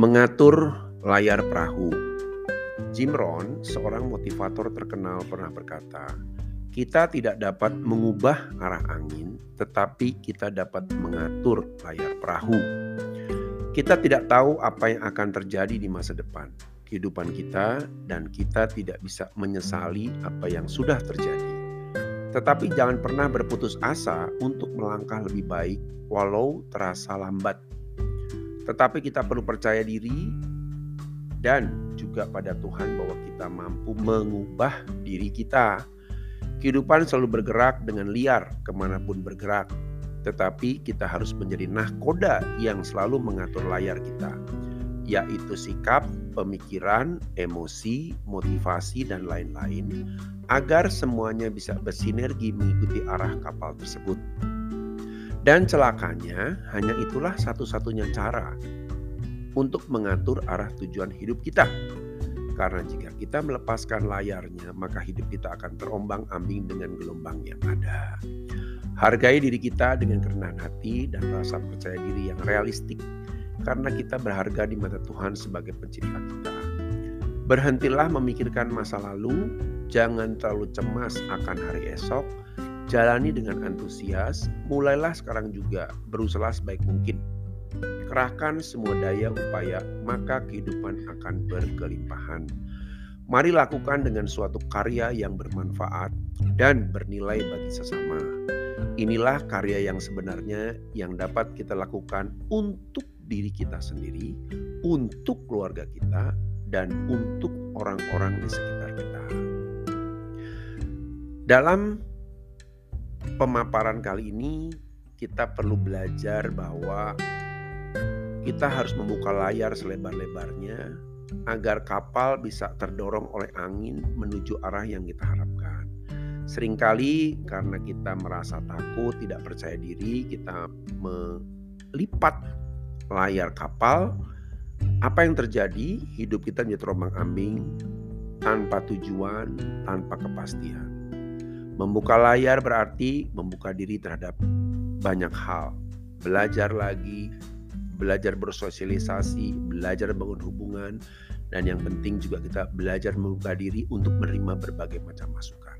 Mengatur layar perahu. Jim Rohn, seorang motivator terkenal pernah berkata, kita tidak dapat mengubah arah angin, tetapi kita dapat mengatur layar perahu. Kita tidak tahu apa yang akan terjadi di masa depan, kehidupan kita, dan kita tidak bisa menyesali apa yang sudah terjadi. Tetapi jangan pernah berputus asa untuk melangkah lebih baik, walau terasa lambat tetapi kita perlu percaya diri dan juga pada Tuhan bahwa kita mampu mengubah diri kita. Kehidupan selalu bergerak dengan liar ke mana pun bergerak. Tetapi kita harus menjadi nahkoda yang selalu mengatur layar kita. Yaitu sikap, pemikiran, emosi, motivasi, dan lain-lain. Agar semuanya bisa bersinergi mengikuti arah kapal tersebut. Dan celakanya, hanya itulah satu-satunya cara untuk mengatur arah tujuan hidup kita. Karena jika kita melepaskan layarnya, maka hidup kita akan terombang-ambing dengan gelombang yang ada. Hargai diri kita dengan kerendahan hati dan rasa percaya diri yang realistik, karena kita berharga di mata Tuhan sebagai pencipta kita. Berhentilah memikirkan masa lalu, jangan terlalu cemas akan hari esok, Jalani dengan antusias, mulailah sekarang juga berusaha sebaik mungkin. Kerahkan semua daya upaya, maka kehidupan akan berkelimpahan. Mari lakukan dengan suatu karya yang bermanfaat dan bernilai bagi sesama. Inilah karya yang sebenarnya yang dapat kita lakukan untuk diri kita sendiri, untuk keluarga kita, dan untuk orang-orang di sekitar kita. Dalam pemaparan kali ini kita perlu belajar bahwa kita harus membuka layar selebar-lebarnya agar kapal bisa terdorong oleh angin menuju arah yang kita harapkan. Seringkali karena kita merasa takut, tidak percaya diri, kita melipat layar kapal. Apa yang terjadi? Hidup kita menjadi terombang-ambing tanpa tujuan, tanpa kepastian. Membuka layar berarti membuka diri terhadap banyak hal. Belajar lagi, belajar bersosialisasi, belajar bangun hubungan, dan yang penting juga kita belajar membuka diri untuk menerima berbagai macam masukan.